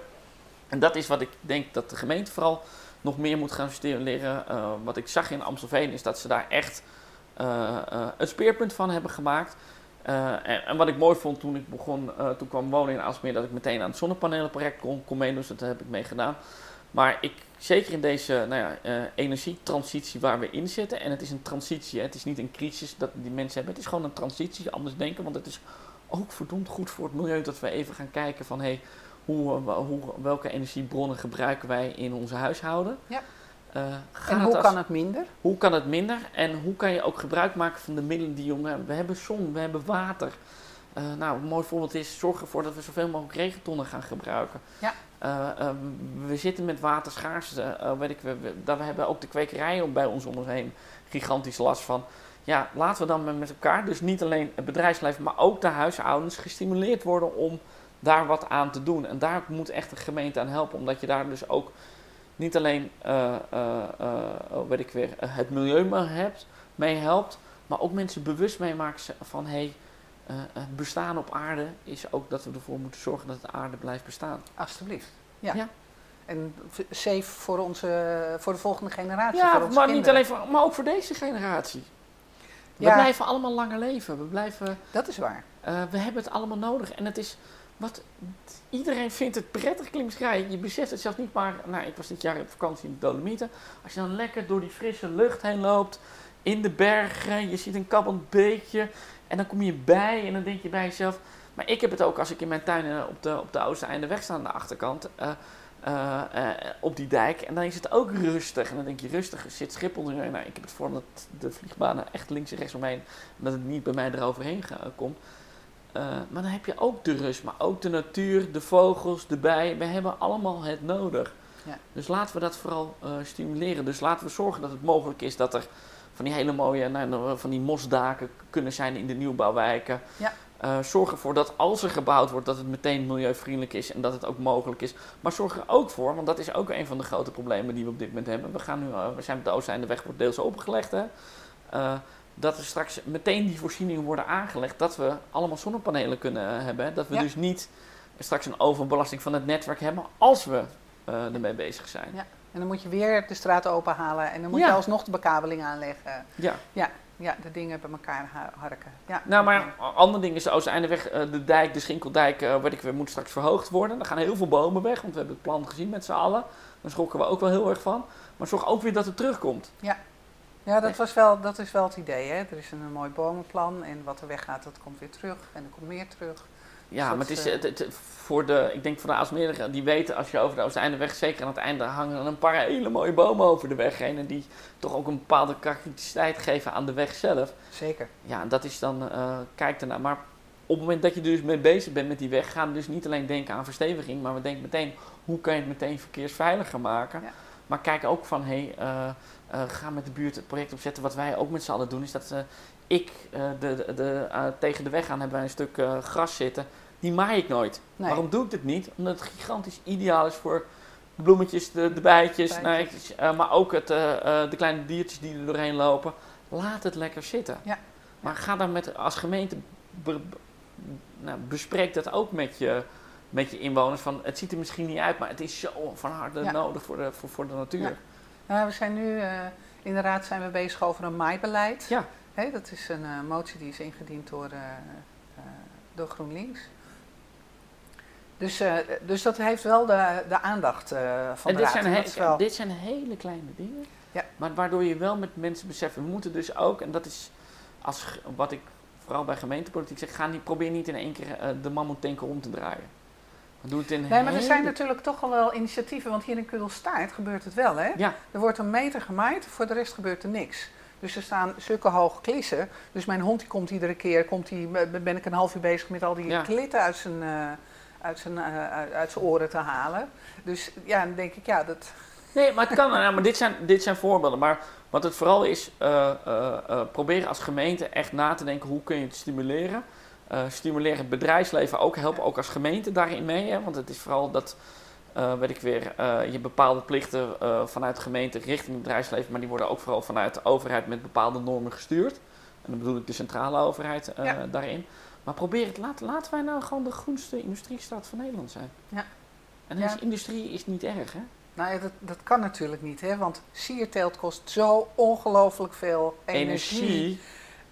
Speaker 2: En dat is wat ik denk dat de gemeente vooral nog meer moet gaan stimuleren. Eh, wat ik zag in Amstelveen is dat ze daar echt eh, eh, een speerpunt van hebben gemaakt. Eh, en, en wat ik mooi vond toen ik begon, eh, toen kwam wonen in Aalsmeer, dat ik meteen aan het zonnepanelenproject kon, kon meedoen. Dus dat heb ik mee gedaan. Maar ik, zeker in deze nou ja, eh, energietransitie waar we in zitten, en het is een transitie, hè, het is niet een crisis dat die mensen hebben, het is gewoon een transitie, anders denken, want het is ook verdomd goed voor het milieu dat we even gaan kijken van hey, hoe, hoe, welke energiebronnen gebruiken wij in onze huishouden.
Speaker 1: Ja.
Speaker 2: Eh,
Speaker 1: En hoe
Speaker 2: als-
Speaker 1: kan het minder?
Speaker 2: hoe kan het minder en hoe kan je ook gebruik maken van de middelen die je om hebt? We hebben zon, we hebben water. Eh, nou, een mooi voorbeeld is zorg ervoor dat we zoveel mogelijk regentonnen gaan gebruiken.
Speaker 1: Ja.
Speaker 2: Eh, eh, we zitten met waterschaarste, eh, weet ik, we, we, we hebben ook de kwekerijen bij ons om ons heen gigantisch last van. Ja, laten we dan met- met elkaar, dus niet alleen het bedrijfsleven, maar ook de huishoudens gestimuleerd worden om daar wat aan te doen. En daar moet echt de gemeente aan helpen, omdat je daar dus ook niet alleen eh, eh, eh, oh, weet ik weer, het milieu mee, hebt, mee helpt, maar ook mensen bewust mee maakt van hey, het bestaan op aarde is ook dat we ervoor moeten zorgen dat de aarde blijft bestaan.
Speaker 1: Alsjeblieft. Ja.
Speaker 2: Ja.
Speaker 1: En safe voor, onze, voor de volgende generatie.
Speaker 2: Ja,
Speaker 1: voor onze
Speaker 2: maar niet alleen voor, maar ook voor deze generatie. We
Speaker 1: Ja.
Speaker 2: blijven allemaal langer leven. We blijven
Speaker 1: Dat is waar.
Speaker 2: We hebben het allemaal nodig. En het is wat iedereen vindt het prettig klinkt rijden. Je beseft het zelfs niet maar. Nou, ik was dit jaar op vakantie in de Dolomieten. Als je dan lekker door die frisse lucht heen loopt, in de bergen, je ziet een kabbend beekje. En dan kom je bij en dan denk je bij jezelf. Maar ik heb het ook als ik in mijn tuin eh, op de, op de Oosteindeweg sta aan de achterkant. eh, eh, op die dijk. En dan is het ook rustig. En dan denk je rustig, zit Schiphol. Nou, ik heb het voor dat de vliegbanen echt links en rechts omheen. En dat het niet bij mij eroverheen komt. Eh, maar dan heb je ook de rust, maar ook de natuur, de vogels, de bijen. We hebben allemaal het nodig.
Speaker 1: Ja.
Speaker 2: Dus laten we dat vooral eh, stimuleren. Dus laten we zorgen dat het mogelijk is dat er van die hele mooie, nou, van die mosdaken kunnen zijn in de nieuwbouwwijken.
Speaker 1: Ja.
Speaker 2: Eh, zorg ervoor dat als er gebouwd wordt, dat het meteen milieuvriendelijk is en dat het ook mogelijk is. Maar zorg er ook voor, want dat is ook een van de grote problemen die we op dit moment hebben. We, gaan nu, eh, we zijn op de Oosteinde weg, wordt deels opengelegd. Hè? Dat er straks meteen die voorzieningen worden aangelegd, dat we allemaal zonnepanelen kunnen eh, hebben. Dat we
Speaker 1: Ja.
Speaker 2: dus niet straks een overbelasting van het netwerk hebben als we eh, ermee bezig zijn.
Speaker 1: Ja. En dan moet je weer de straat openhalen en dan moet
Speaker 2: Ja.
Speaker 1: je alsnog de bekabeling aanleggen.
Speaker 2: Ja.
Speaker 1: Ja, de dingen bij elkaar ha- harken. Ja.
Speaker 2: Nou, maar een ander ding is de Oosteindeweg, eh, de dijk, de Schinkeldijk, weet ik weer, moet straks verhoogd worden. Er gaan heel veel bomen weg, want we hebben het plan gezien met z'n allen. Daar schrokken we ook wel heel erg van. Maar zorg ook weer dat het terugkomt.
Speaker 1: Ja, dat, was wel, dat is wel het idee. Hè? Er is een mooi bomenplan en wat er weggaat, dat komt weer terug. En er komt meer terug.
Speaker 2: Ja,
Speaker 1: Dus
Speaker 2: maar
Speaker 1: dat,
Speaker 2: het is
Speaker 1: eh,
Speaker 2: het, het- voor de, ik denk voor de Aalsmeerderen, die weten als je over de Oosteindeweg, zeker aan het einde, hangen er een paar hele mooie bomen over de weg heen. En die toch ook een bepaalde karakteristiciteit geven aan de weg zelf.
Speaker 1: Zeker.
Speaker 2: Ja, en dat is dan, eh kijk ernaar. Maar op het moment dat je dus mee bezig bent met die weg, gaan we dus niet alleen denken aan versteviging, maar we denken meteen, hoe kan je het meteen verkeersveiliger maken?
Speaker 1: Ja.
Speaker 2: Maar kijk ook van, hé, hey, eh, eh, ga met de buurt het project opzetten. Wat wij ook met z'n allen doen, is dat eh, ik eh, de, de, de, tegen de weg aan hebben wij een stuk gras zitten. Die maai ik nooit.
Speaker 1: Nee.
Speaker 2: Waarom doe ik dit niet? Omdat het gigantisch ideaal is voor de bloemetjes, de, de bijtjes, nee, maar ook het, de kleine diertjes die er doorheen lopen. Laat het lekker zitten.
Speaker 1: Ja.
Speaker 2: Maar ga dan met, als gemeente, be- nou, bespreek dat ook met je, met je inwoners. Van, het ziet er misschien niet uit, maar het is zo van harte
Speaker 1: Ja.
Speaker 2: nodig voor de, voor, voor de natuur.
Speaker 1: Ja. Nou, we zijn nu, eh, in de raad zijn we bezig over een maaibeleid.
Speaker 2: Ja.
Speaker 1: Dat is een eh, motie die is ingediend door, door GroenLinks. Dus, dus dat heeft wel de, de aandacht eh, van
Speaker 2: En
Speaker 1: de
Speaker 2: dit
Speaker 1: raad.
Speaker 2: zijn, he-
Speaker 1: wel-
Speaker 2: dit zijn hele kleine dingen.
Speaker 1: Ja.
Speaker 2: Maar waardoor je wel met mensen beseft, we moeten dus ook, en dat is als, wat ik vooral bij gemeentepolitiek zeg, ga niet, probeer niet in één keer de mammoetanker om te draaien. Doe het in
Speaker 1: Nee, maar er zijn natuurlijk toch al wel initiatieven, want hier in Kudelstaart gebeurt het wel, hè?
Speaker 2: Ja,
Speaker 1: Er wordt een meter gemaaid, voor de rest gebeurt er niks. Dus er staan zulke hoge klissen. Dus mijn hond die komt iedere keer, komt die, ben ik een half uur bezig met al die
Speaker 2: Ja.
Speaker 1: klitten uit zijn, eh, uit, zijn, eh, uit, zijn oren te halen. Dus ja, dan denk ik, ja, dat...
Speaker 2: Nee, maar het kan. nou, maar dit zijn, dit zijn voorbeelden. Maar wat het vooral is, eh eh eh, proberen als gemeente echt na te denken hoe kun je het stimuleren. Eh stimuleren het bedrijfsleven ook, helpen ook als gemeente daarin mee. Hè? Want het is vooral dat, eh, weet ik weer, eh, je bepaalde plichten vanuit de gemeente richting het bedrijfsleven, maar die worden ook vooral vanuit de overheid met bepaalde normen gestuurd. En dan bedoel ik de centrale overheid
Speaker 1: Ja.
Speaker 2: daarin. Maar probeer het, laat, laten wij nou gewoon de groenste industriestad van Nederland zijn.
Speaker 1: Ja.
Speaker 2: En
Speaker 1: Ja.
Speaker 2: dus industrie is niet erg, hè?
Speaker 1: Nou ja, dat, dat kan natuurlijk niet, hè? Want sierteelt kost zo ongelooflijk veel energie.
Speaker 2: energie.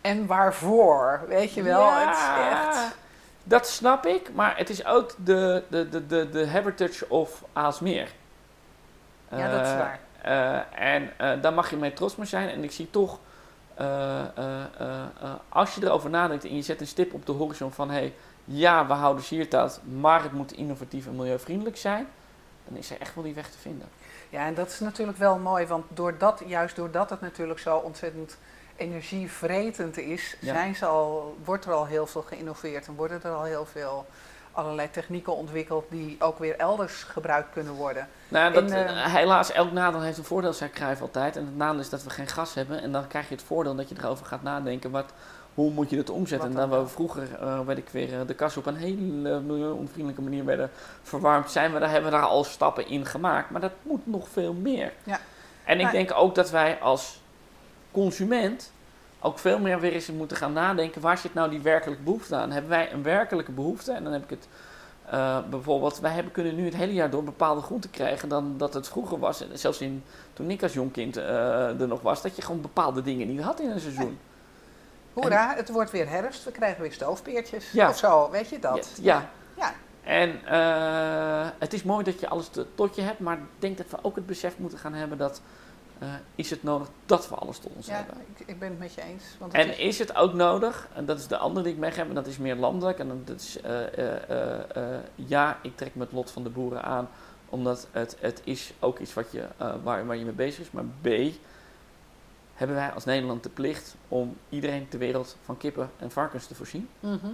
Speaker 1: En waarvoor, weet je wel?
Speaker 2: Ja,
Speaker 1: Het is echt...
Speaker 2: Dat snap ik, maar het is ook de, de, de, de, de heritage of Aalsmeer.
Speaker 1: Ja, dat is
Speaker 2: Eh,
Speaker 1: waar.
Speaker 2: eh, en eh, daar mag je mee trots mee zijn. En ik zie toch, als je erover nadenkt en je zet een stip op de horizon van... Hey, ja, we houden siertaat, maar het moet innovatief en milieuvriendelijk zijn. Dan is er echt wel die weg te vinden.
Speaker 1: Ja, en dat is natuurlijk wel mooi, want doordat, juist doordat het natuurlijk zo ontzettend energievretend is,
Speaker 2: Ja.
Speaker 1: zijn ze al, wordt er al heel veel geïnnoveerd en worden er al heel veel allerlei technieken ontwikkeld die ook weer elders gebruikt kunnen worden.
Speaker 2: Nou, dat,
Speaker 1: En, eh,
Speaker 2: helaas, elk nadeel heeft een voordeel, zei Cruijff altijd. En het nadeel is dat we geen gas hebben. En dan krijg je het voordeel dat je erover gaat nadenken. Wat, hoe moet je het omzetten? En
Speaker 1: Wat
Speaker 2: dan we vroeger, eh weet ik weer, eh, de kas op een hele milieuonvriendelijke manier werden verwarmd. Zijn we daar, hebben we daar al stappen in gemaakt. Maar dat moet nog veel meer.
Speaker 1: Ja.
Speaker 2: En ik denk ook dat wij als consument ook veel meer weer eens moeten gaan nadenken. Waar zit nou die werkelijke behoefte aan? Hebben wij een werkelijke behoefte? En dan heb ik het eh, bijvoorbeeld, wij hebben kunnen nu het hele jaar door bepaalde groenten krijgen dan dat het vroeger was. En Zelfs in, toen ik als jong kind eh, er nog was, dat je gewoon bepaalde dingen niet had in een seizoen.
Speaker 1: Hoera, het wordt weer herfst, we krijgen weer stoofpeertjes
Speaker 2: Ja.
Speaker 1: of zo, weet je dat?
Speaker 2: Ja. ja.
Speaker 1: Ja.
Speaker 2: En eh, het is mooi dat je alles tot je hebt, maar ik denk dat we ook het besef moeten gaan hebben dat eh, is het nodig dat we alles tot ons
Speaker 1: Ja,
Speaker 2: hebben.
Speaker 1: ik, ik ben het met je eens. Want
Speaker 2: En
Speaker 1: is-
Speaker 2: is het ook nodig, en dat is de andere die ik mee heb, en dat is meer landelijk. En dat is, eh, eh, ja, ik trek me het lot van de boeren aan, omdat het, het is ook iets wat je, waar, waar je mee bezig is. Maar B, hebben wij als Nederland de plicht om iedereen ter wereld van kippen en varkens te voorzien?
Speaker 1: Mhm.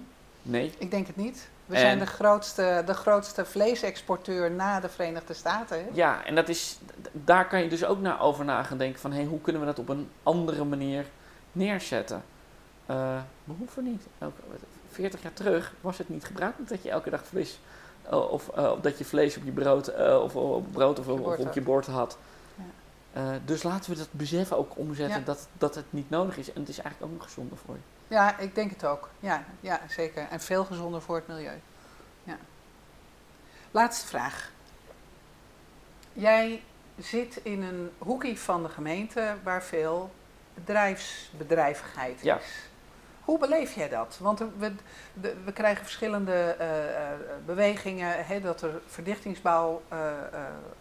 Speaker 2: Nee.
Speaker 1: Ik denk het niet. We
Speaker 2: En-
Speaker 1: zijn de grootste, de grootste vleesexporteur na de Verenigde Staten. Hè?
Speaker 2: Ja, en dat is, daar kan je dus ook naar over na gaan denken van, hé, hoe kunnen we dat op een andere manier neerzetten? Eh, we hoeven niet. Elke, 40 jaar terug was het niet gebruikelijk dat je elke dag vlees, eh, of eh, of dat je vlees op je brood, of op brood of,
Speaker 1: Op je
Speaker 2: of
Speaker 1: bord
Speaker 2: op
Speaker 1: had.
Speaker 2: je bord had.
Speaker 1: Ja.
Speaker 2: Dus laten we dat besef ook omzetten
Speaker 1: Ja.
Speaker 2: dat, dat het niet nodig is. En het is eigenlijk ook nog gezonder voor je.
Speaker 1: Ja, ik denk het ook. Ja, ja, zeker. En veel gezonder voor het milieu. Ja. Laatste vraag. Jij zit in een hoekie van de gemeente waar veel bedrijfsbedrijvigheid
Speaker 2: Ja.
Speaker 1: is. Hoe beleef jij dat? Want we, we krijgen verschillende eh, eh, bewegingen, hè, dat er verdichtingsbouw eh,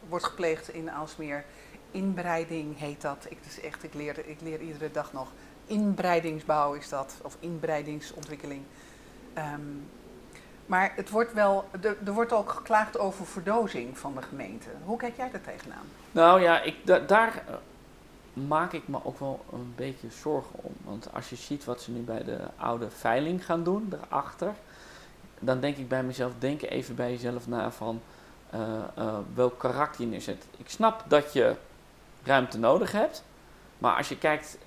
Speaker 1: wordt gepleegd in Aalsmeer. Inbreiding heet dat. Ik, dus echt, ik, leer, ik leer iedere dag nog. Inbreidingsbouw is dat, of inbreidingsontwikkeling. Ehm, maar het wordt wel, er, er wordt ook geklaagd over verdozing van de gemeente. Hoe kijk jij daar tegenaan?
Speaker 2: Nou ja, ik, da- daar eh, maak ik me ook wel een beetje zorgen om. Want als je ziet wat ze nu bij de oude veiling gaan doen, daarachter, dan denk ik bij mezelf, denk even bij jezelf na van eh, welk karakter je neerzet. Ik snap dat je ruimte nodig hebt, maar als je kijkt,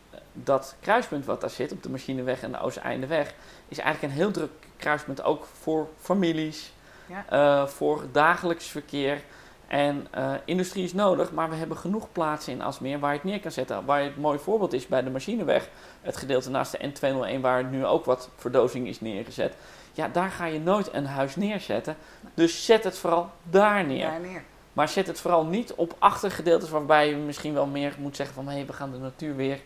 Speaker 2: dat kruispunt wat daar zit op de Machineweg en de Oosteindeweg, is eigenlijk een heel druk kruispunt ook voor families,
Speaker 1: Ja.
Speaker 2: eh, voor dagelijks verkeer. En eh, industrie is nodig, maar we hebben genoeg plaatsen in Asmeer waar je het neer kan zetten. Waar het mooi voorbeeld is bij de Machineweg, het gedeelte naast de N201 waar nu ook wat verdozing is neergezet. Ja, daar ga je nooit een huis neerzetten. Dus zet het vooral daar neer.
Speaker 1: Daar neer.
Speaker 2: Maar zet het vooral niet op achtergedeeltes waarbij je misschien wel meer moet zeggen van hé, we gaan de natuur weer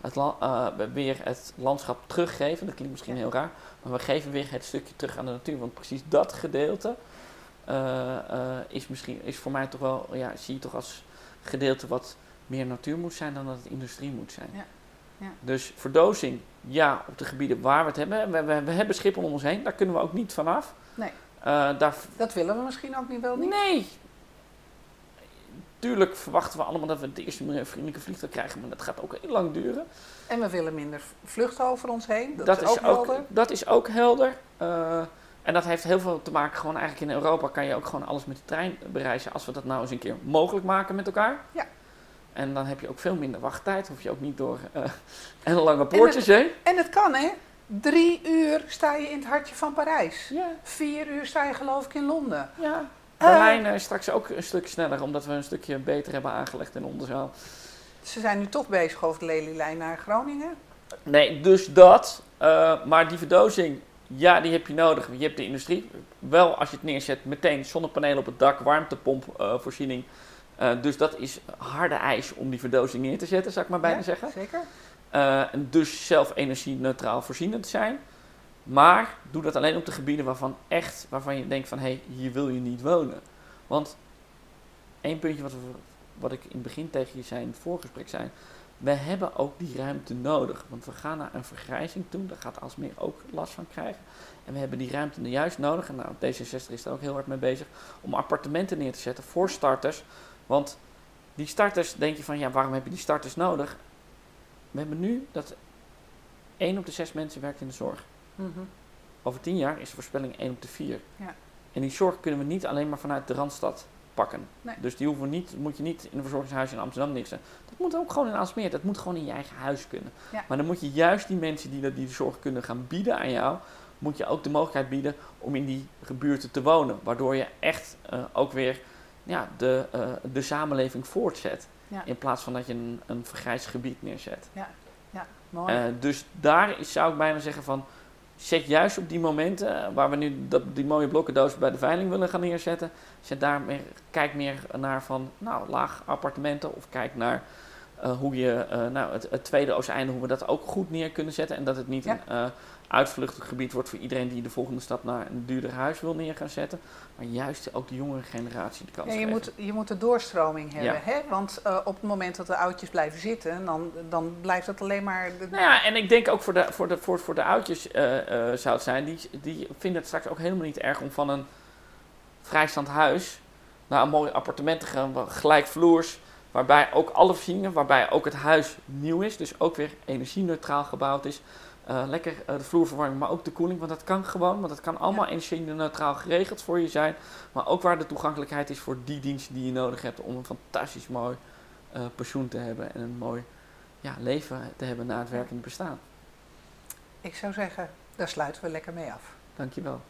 Speaker 2: het, eh, weer het landschap teruggeven. Dat klinkt misschien
Speaker 1: Ja.
Speaker 2: heel raar, maar we geven weer het stukje terug aan de natuur. Want precies dat gedeelte eh, eh, is, misschien, is voor mij toch wel, ja, zie je toch als gedeelte wat meer natuur moet zijn dan dat het industrie moet zijn.
Speaker 1: Ja. Ja.
Speaker 2: Dus verdozing, ja, op de gebieden waar we het hebben. We, we, we hebben Schiphol om ons heen, daar kunnen we ook niet vanaf.
Speaker 1: Nee.
Speaker 2: Daar
Speaker 1: Dat willen we misschien ook niet wel niet.
Speaker 2: Nee. Tuurlijk verwachten we allemaal dat we het eerste milieuvriendelijke vliegtuig krijgen, maar dat gaat ook heel lang duren.
Speaker 1: En we willen minder vluchten over ons heen. Dat,
Speaker 2: Dat,
Speaker 1: is ook helder.
Speaker 2: dat is ook helder. Eh, en dat heeft heel veel te maken, gewoon eigenlijk in Europa kan je ook gewoon alles met de trein bereizen. Als we dat nou eens een keer mogelijk maken met elkaar.
Speaker 1: Ja.
Speaker 2: En dan heb je ook veel minder wachttijd, hoef je ook niet door eh en lange poortjes heen.
Speaker 1: En het kan hè. Drie uur sta je in het hartje van Parijs.
Speaker 2: Ja,
Speaker 1: Vier uur sta je geloof ik in Londen.
Speaker 2: ja.
Speaker 1: Eh.
Speaker 2: Berlijn is straks ook een stuk sneller, omdat we een stukje beter hebben aangelegd in onze zaal.
Speaker 1: Ze zijn nu toch bezig over de Lelylijn naar Groningen.
Speaker 2: Nee, dus dat. Eh, maar die verdozing, ja, die heb je nodig. Je hebt de industrie. Wel als je het neerzet, meteen zonnepanelen op het dak, warmtepompvoorziening. Eh, dus dat is harde ijs om die verdozing neer te zetten, zou ik maar bijna
Speaker 1: Ja,
Speaker 2: zeggen.
Speaker 1: Zeker.
Speaker 2: Eh, en dus zelf energie-neutraal voorzienend zijn. Maar doe dat alleen op de gebieden waarvan echt, waarvan je denkt van hé, hey, hier wil je niet wonen. Want één puntje wat, wat ik in het begin tegen je zei, in het voorgesprek zei. We hebben ook die ruimte nodig. Want we gaan naar een vergrijzing toe. Daar gaat Alsmeer ook last van krijgen. En we hebben die ruimte juist nodig. En nou, D66 is daar ook heel hard mee bezig. Om appartementen neer te zetten voor starters. Want die starters, denk je van ja, waarom heb je die starters nodig? We hebben nu dat 1 op de 6 mensen werkt in de zorg.
Speaker 1: Mhm.
Speaker 2: Over 10 jaar is de voorspelling 1 op de 4.
Speaker 1: Ja.
Speaker 2: En die zorg kunnen we niet alleen maar vanuit de Randstad pakken.
Speaker 1: Nee.
Speaker 2: Dus die hoeven we niet, moet je niet in een verzorgingshuis in Amsterdam neerzetten. Dat moet ook gewoon in Aalsmeer. Dat moet gewoon in je eigen huis kunnen.
Speaker 1: Ja.
Speaker 2: Maar dan moet je juist die mensen die dat- die de zorg kunnen gaan bieden aan jou, moet je ook de mogelijkheid bieden om in die gebuurte te wonen. Waardoor je echt eh, ook weer ja, de, eh, de samenleving voortzet.
Speaker 1: Ja.
Speaker 2: In plaats van dat je een, een vergrijsd gebied neerzet.
Speaker 1: Mooi.
Speaker 2: Eh, dus daar zou ik bijna zeggen van... Zet juist op die momenten eh, waar we nu dat, die mooie blokkendoos bij de veiling willen gaan neerzetten. Zet daar meer, kijk meer naar van nou, laag appartementen of kijk naar hoe je nou, het, het tweede Oosteinde, hoe we dat ook goed neer kunnen zetten. En dat het niet
Speaker 1: Ja.
Speaker 2: een uitvluchtig gebied wordt voor iedereen die de volgende stap naar een duurder huis wil neer gaan zetten. Maar juist ook de jongere generatie de kans
Speaker 1: Ja, je,
Speaker 2: geven.
Speaker 1: moet, je moet de doorstroming hebben,
Speaker 2: Ja.
Speaker 1: hè? want eh, op het moment dat de oudjes blijven zitten, dan, dan blijft dat alleen maar... de-
Speaker 2: Nou ja, en ik denk ook voor de, voor de, voor, voor de oudjes eh, eh, zou het zijn, die, die vinden het straks ook helemaal niet erg om van een vrijstaand huis naar een mooi appartement te gaan, gelijkvloers, waarbij ook alle voorzieningen, waarbij ook het huis nieuw is, dus ook weer energie-neutraal gebouwd is. Eh, lekker eh, de vloerverwarming, maar ook de koeling, want dat kan gewoon, want dat kan allemaal
Speaker 1: Ja.
Speaker 2: energie-neutraal geregeld voor je zijn. Maar ook waar de toegankelijkheid is voor die diensten die je nodig hebt om een fantastisch mooi eh, pensioen te hebben en een mooi ja, leven te hebben na het werkende bestaan.
Speaker 1: Ik zou zeggen, daar sluiten we lekker mee af.
Speaker 2: Dankjewel.